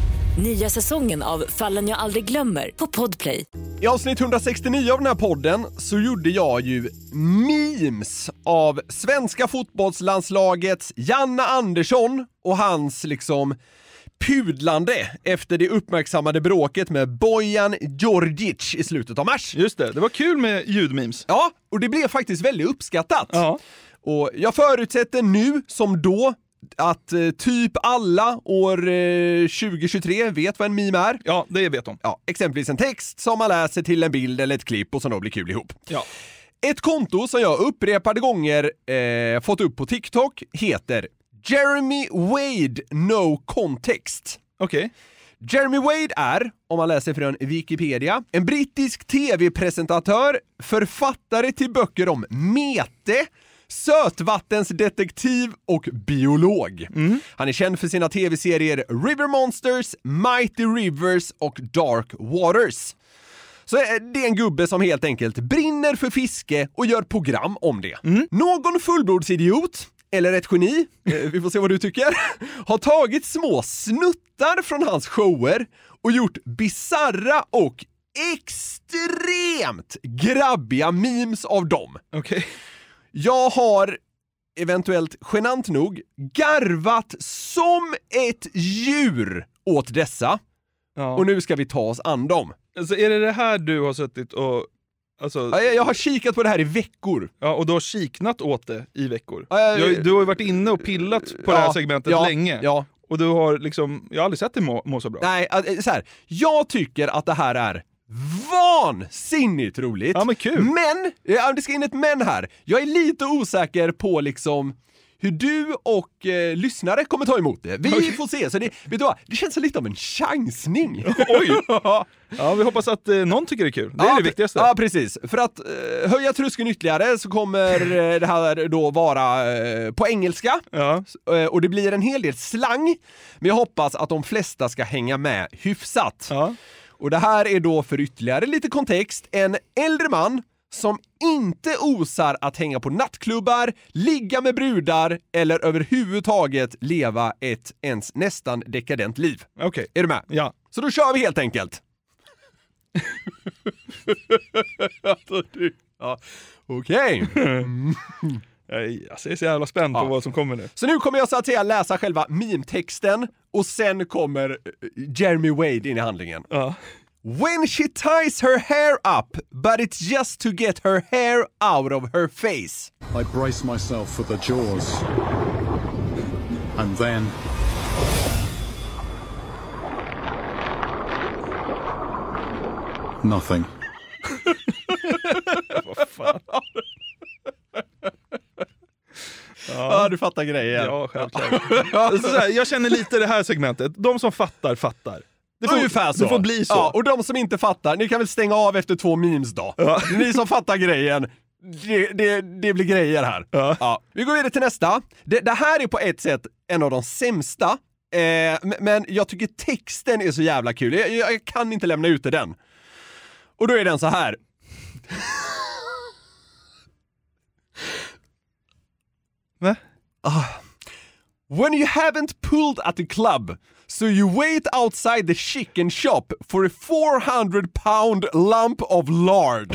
Nya säsongen av Fallen jag aldrig glömmer på Podplay. I avsnitt 169 av den här podden så gjorde jag ju memes av svenska fotbollslandslagets Janne Andersson och hans liksom pudlande efter det uppmärksammade bråket med Bojan Djordjic i slutet av mars. Just det, det var kul med ljudmemes. Ja, och det blev faktiskt väldigt uppskattat. Ja. Och jag förutsätter nu, som då, att eh, typ alla år eh, 2023 vet vad en meme är. Ja, det vet de. Ja, exempelvis en text som man läser till en bild eller ett klipp och som då blir kul ihop. Ja. Ett konto som jag upprepade gånger eh, fått upp på TikTok heter Jeremy Wade No Context. Okej. Jeremy Wade är, om man läser från Wikipedia, en brittisk tv-presentatör, författare till böcker om mete, sötvattensdetektiv och biolog. Han är känd för sina tv-serier River Monsters, Mighty Rivers och Dark Waters. Så eh, det är en gubbe som helt enkelt brinner för fiske och gör program om det. Någon fullblodsidiot, eller ett geni, eh, vi får se vad du tycker, har tagit små snuttar från hans shower och gjort bizarra och extremt grabbiga memes av dem. Okej. Jag har eventuellt genant nog garvat som ett djur åt dessa Ja. och nu ska vi ta oss an dem. Alltså, är det det här du har suttit och... Alltså, Ja, Jag jag har kikat på det här i veckor. ja, och du har kiknat åt det i veckor. Ja, ja, Du, har ju varit inne och pillat på det här segmentet länge. Ja. Och du har liksom, jag har aldrig sett dig må, må så bra. Nej, äh, så här. jag tycker att det här är vansinnigt roligt. Ja, men kul. Men, ja, det ska in ett men här. Jag är lite osäker på liksom hur du och eh, lyssnare kommer ta emot det. Vi får se. Så det, vet du vad? Det känns lite av en chansning. Oj! Ja, vi hoppas att eh, någon tycker det är kul. Det är Ja, det viktigaste. Ja, precis. För att eh, höja tröskeln ytterligare så kommer eh, det här då vara eh, på engelska. Ja. Eh, och det blir en hel del slang. Men jag hoppas att de flesta ska hänga med hyfsat. Ja. Och det här är då för ytterligare lite kontext en äldre man som inte osar att hänga på nattklubbar, ligga med brudar eller överhuvudtaget leva ett ens nästan dekadent liv. Okej. Är du med? Ja. Så då kör vi helt enkelt. alltså, du... Ja. Okej. Jag alltså, jag är så jävla spänd på Ja. vad som kommer nu. Så nu kommer jag så att säga läsa själva meme-texten och sen kommer eh, Jeremy Wade in i handlingen. Ja. When she ties her hair up, but it's just to get her hair out of her face. I brace myself for the jaws. And then. Nothing. Du fattar grejen. Ja, självklart. här, jag känner lite det här segmentet. De som fattar, fattar. Det får, Ungefär så. Det får bli så. Ja, och de som inte fattar, ni kan väl stänga av efter två memes då. Ni som fattar grejen, det, det, det blir grejer här. Ja. Vi går vidare till nästa. Det, det här är på ett sätt en av de sämsta, eh, men jag tycker texten är så jävla kul. Jag, jag, jag kan inte lämna ut den. Och då är den så här. Va? Ah, when you haven't pulled at the club, so you wait outside the chicken shop for a 400 pound lump of lard.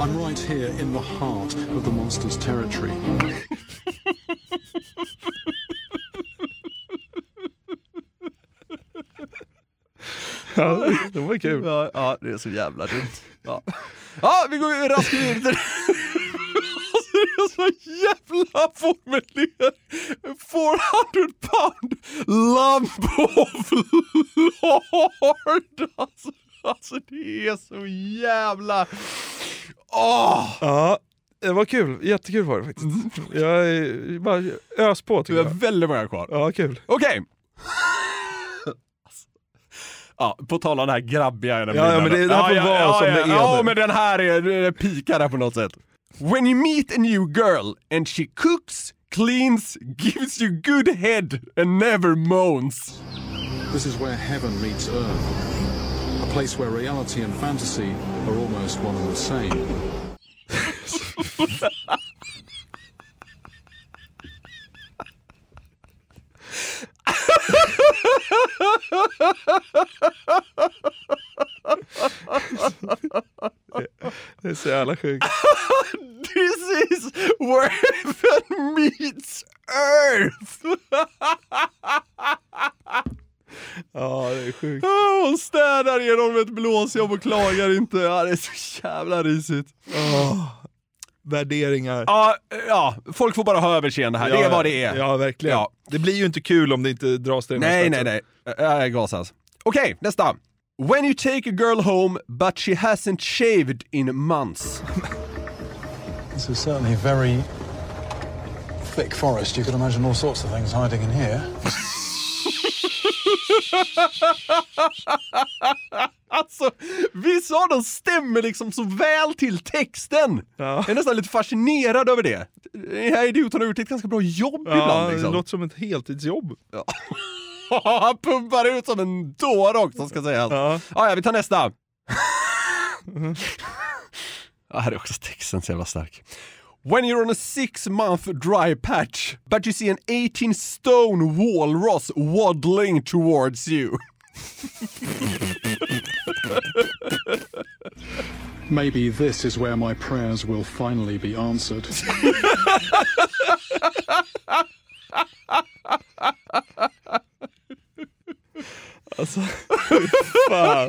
I'm right here in the heart of the monster's territory. Ja, det var kul. Ja, ja, det är så jävla dumt. Ja, ja vi går raskt vidare till... Alltså, det är så jävla formulerat. 400 pound lump of lard. Alltså, alltså det är så jävla... Åh! Ja, det var kul. Jättekul var det faktiskt. Jag är bara ös på tycker har jag. väldigt många kvar. Ja, kul. Okej. Ja, på tal om det här grabbiga. Ja, ja, men det- det här får vara som det är Ja, men den här är, pikar här på något sätt. When you meet a new girl and she cooks, cleans, gives you good head and never moans. This is where heaven meets earth. A place where reality and fantasy are almost one and the same. Det är så jävla sjukt. This is where heaven meets earth. Ja, det är sjukt. Ah, Hon städar genom ett blåsjobb och klagar inte. Ja, det är så jävla risigt. Värderingar. Ja, ja, folk får bara ha överseende här. det är vad det är. Ja, verkligen. Ja. Det blir ju inte kul om det inte dras till den Nej, nej, nej. Jag gasas. Okej, nästa. When you take a girl home but she hasn't shaved in months. This is certainly a very thick forest. You could imagine all sorts of things hiding in here. Alltså, vissa av dem stämmer liksom så väl till texten. Ja. Jag är nästan lite fascinerad över det. Den här idioten har gjort ett ganska bra jobb Ja, ibland. det Liksom. låter som ett heltidsjobb. Han pumpar ut som en dåre också ska sägas. Ja. Ja, ja, vi tar nästa. ja, här är också texten så jävla stark. When you're on a six month dry patch, but you see an 18 stone walrus waddling towards you. Maybe this is where my prayers will finally be answered. Alltså, fan.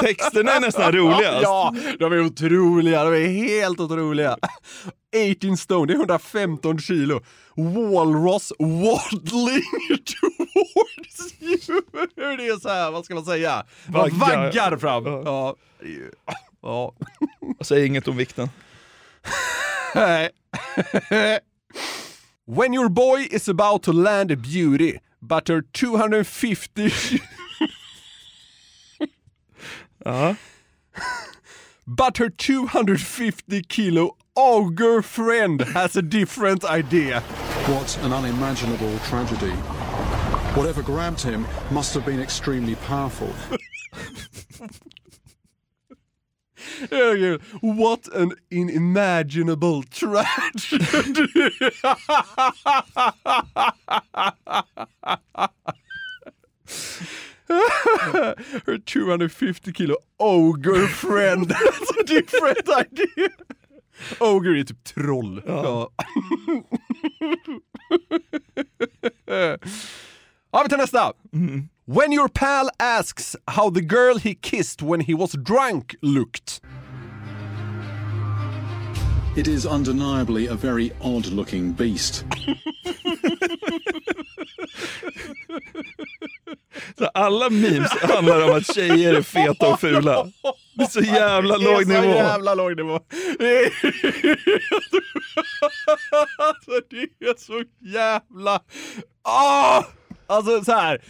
Texterna är nästan roligast. Ja, de är otroliga. De är helt otroliga. 18 stone, det är 115 kilo. Walrus waddling towards you. Det är så här, vad ska man säga? Man Vaggar. vaggar fram. Ja. det är ju- ja. Säg inget om vikten. Nej. When your boy is about to land a beauty, but her 250... Ja. But her 250 kilo ogre friend has a different idea. What an unimaginable tragedy. Whatever grabbed him must have been extremely powerful. Herregud, What an unimaginable tragedy. Her 250 kilo ogre friend has a different idea. Ogre är typ troll. Ja. ja, vi tar nästa. When your pal asks how the girl he kissed when he was drunk looked. It is undeniably a very odd looking beast. Så alla memes handlar om att tjejer är feta och fula. Det är så jävla låg Det är så nivå. jävla låg nivå. Det är, alltså, det är så jävla... Ah! Alltså så här.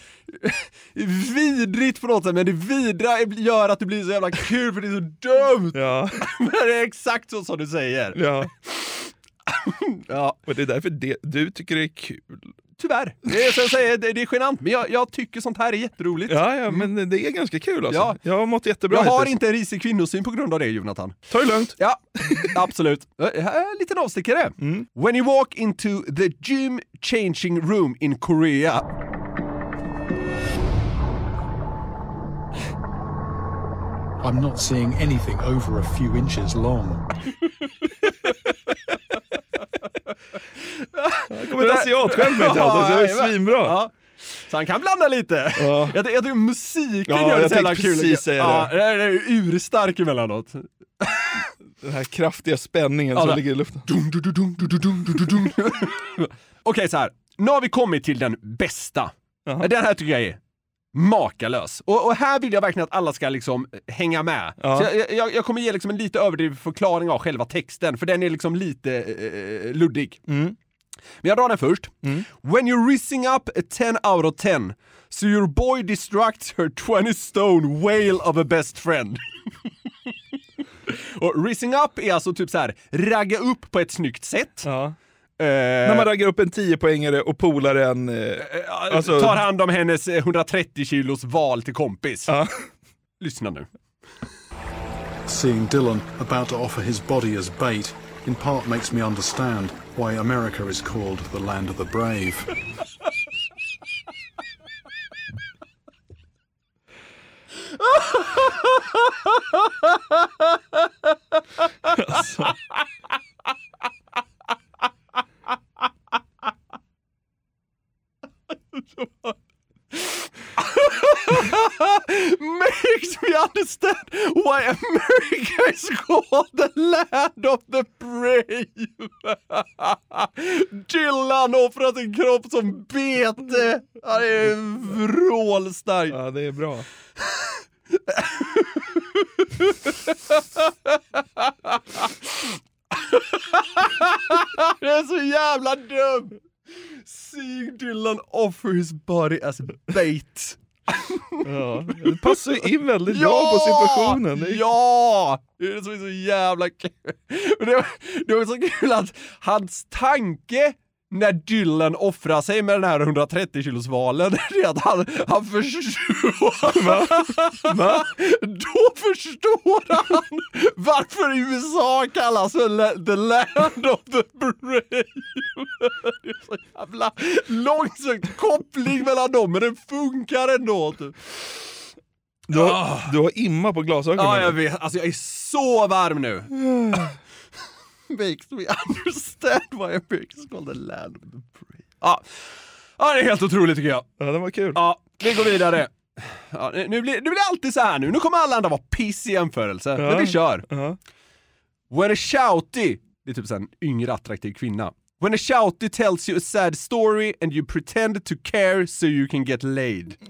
vidrigt på något sätt, men det vidra gör att det blir så jävla kul för det är så dumt. Ja, Men det är exakt så som du säger. ja. Ja, Och det är därför det, du tycker det är kul. Tyvärr. Det är, så jag säger, det det är genant, men jag, jag tycker sånt här är jätteroligt. Ja, ja, men det är ganska kul alltså. Ja. Jag har mått jättebra jag har hittills. inte en risig kvinnosyn på grund av det, Jonathan. Ta det lugnt. Ja, absolut. Eh, Här är en liten avstickare. When you walk into the gym changing room in Korea. I'm not seeing anything over a few inches long. Det kommer ett asiatskämt med allt, det är svinbra. Ja. Så han kan blanda lite. Ja. Jag, jag tycker musiken Ja, gör det så jävla kul. precis säga ja, det. det. är urstark emellanåt. Den här kraftiga spänningen Ja, som ligger i luften. Okej, så här. Nu har vi kommit till den bästa. Jaha. Den här tycker jag är makalös. Och, och här vill jag verkligen att alla ska liksom hänga med. Ja. Jag, jag, jag kommer ge liksom en lite överdriven förklaring av själva texten, för den är liksom lite eh, luddig. Mm. Men jag drar den först. When you're rising up a 10 out of 10, so your boy distracts her 20 stone whale of a best friend. och rising up är alltså typ så här ragga upp på ett snyggt sätt. Ja. Eh, När man raggar upp en 10-poängare och polaren... Eh, alltså- tar hand om hennes eh, 130 kilos val till kompis. Ja. Lyssna nu. Seeing Dylan about to offer his body as bait in part makes me understand why America is called the land of the brave. makes me understand why America is called the land of the brave. Dylan offrar sin kropp som bete. Han är vrålstark. ja, det är bra. Det är så jävla dum! Seeing Dylan offer his body as bait. Ja. Det passar ju in väldigt bra på situationen. Ja! Det är så jävla kul. Det var, det var så kul att hans tanke när Dylan offrar sig med den här 130 kilos valen, det är att han, han förstår... Va? Va? Då förstår han varför USA kallas för the land of the brave. Det är så jävla långsökt koppling mellan dem, men den funkar ändå. Typ. Du har, du har imma på glasögonen. Ja, jag vet. Alltså jag är så varm nu. Makes me understand why America's called the land of the brave. Ja. ja, det är helt otroligt tycker jag. Ja, den var kul. Ja, vi går vidare. Ja, nu, blir, det blir alltid så här nu. Nu kommer alla andra vara piss i jämförelse. Ja. Men vi kör. Ja. When a shouty, det är typ en yngre attraktiv kvinna. When a shouty tells you a sad story and you pretend to care so you can get laid.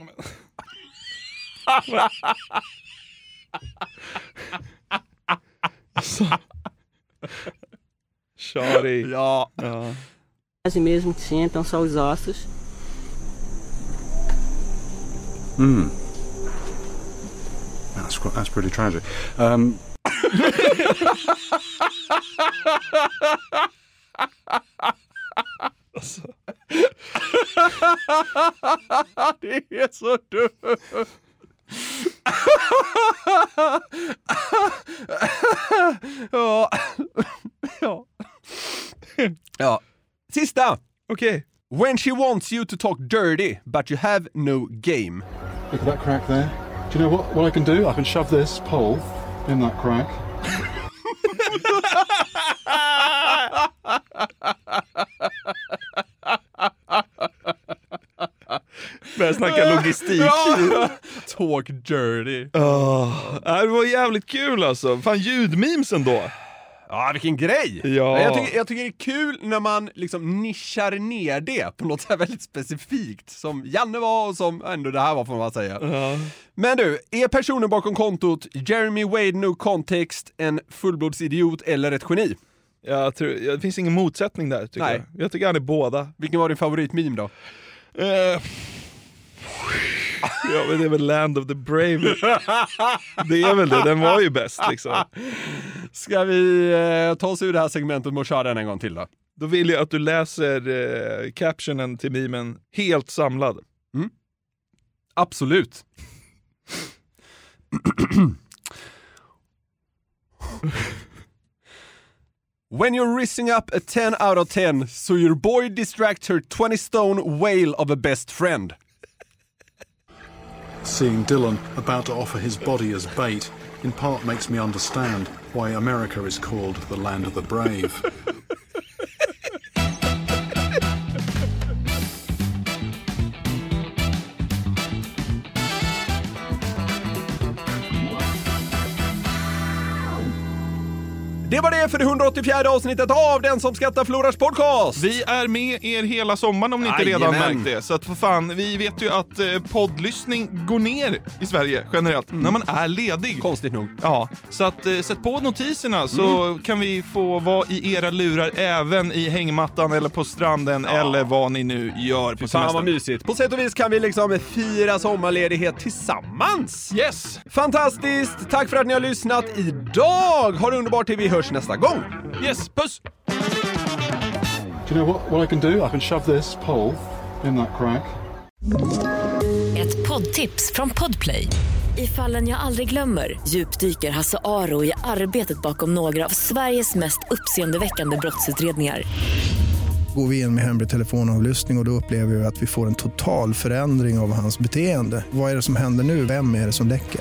Chorei. Ó. Ah. Quase mesmo que sentam só os ossos. Hum. That's, that's pretty tragic. Um... Nossa. Isso, ja. ja. ja. Sista. Okej. When she wants you to talk dirty but you have no game. look at that crack there. Do you know what, what I can do? I can shove this pole in that crack. Börjar snacka logistik. Ja. Talk dirty. Oh, det var jävligt kul alltså. Fan ljudmemesen då. Ja, vilken grej! Ja. Jag, tycker, jag tycker det är kul när man liksom nischar ner det på något så här väldigt specifikt, som Janne var och som ändå det här var får man säga. Ja. Men du, är personen bakom kontot Jeremy Wade No Context en fullblodsidiot eller ett geni? Jag tror, det finns ingen motsättning där tycker Nej. jag. Jag tycker han är båda. Vilken var din favoritmeme då? Eh, Ja men det är väl Land of the Brave. Det är väl det, den var ju bäst liksom. Ska vi eh, ta oss ur det här segmentet att köra den en gång till då? Då vill jag att du läser eh, captionen till memen helt samlad. Absolut. When you're rising up a 10 out of 10 so your boy distracts her 20 stone whale of a best friend. Seeing Dylan about to offer his body as bait in part makes me understand why America is called the land of the brave. Det var det för det 184 avsnittet av Den som skrattar förlorars podcast! Vi är med er hela sommaren om ni inte redan märkt det. Så att för fan, vi vet ju att eh, poddlyssning går ner i Sverige generellt när man är ledig. Konstigt nog. Ja, så att eh, sätt på notiserna så kan vi få vara i era lurar även i hängmattan eller på stranden eller vad ni nu gör på Fan vad semestern. mysigt. På sätt och vis kan vi liksom fira sommarledighet tillsammans. Yes! Fantastiskt! Tack för att ni har lyssnat idag! Ha det underbart till vi hörs nästa gång. Yes, puss! Do you know what, what I can do? I can shove this pole in that crack. Ett poddtips från Podplay. I fallen jag aldrig glömmer djupdyker Hasse Aro i arbetet bakom några av Sveriges mest uppseendeväckande brottsutredningar. Går vi in med hemlig telefonavlyssning och, och då upplever vi att vi får en total förändring av hans beteende. Vad är det som händer nu? Vem är det som läcker?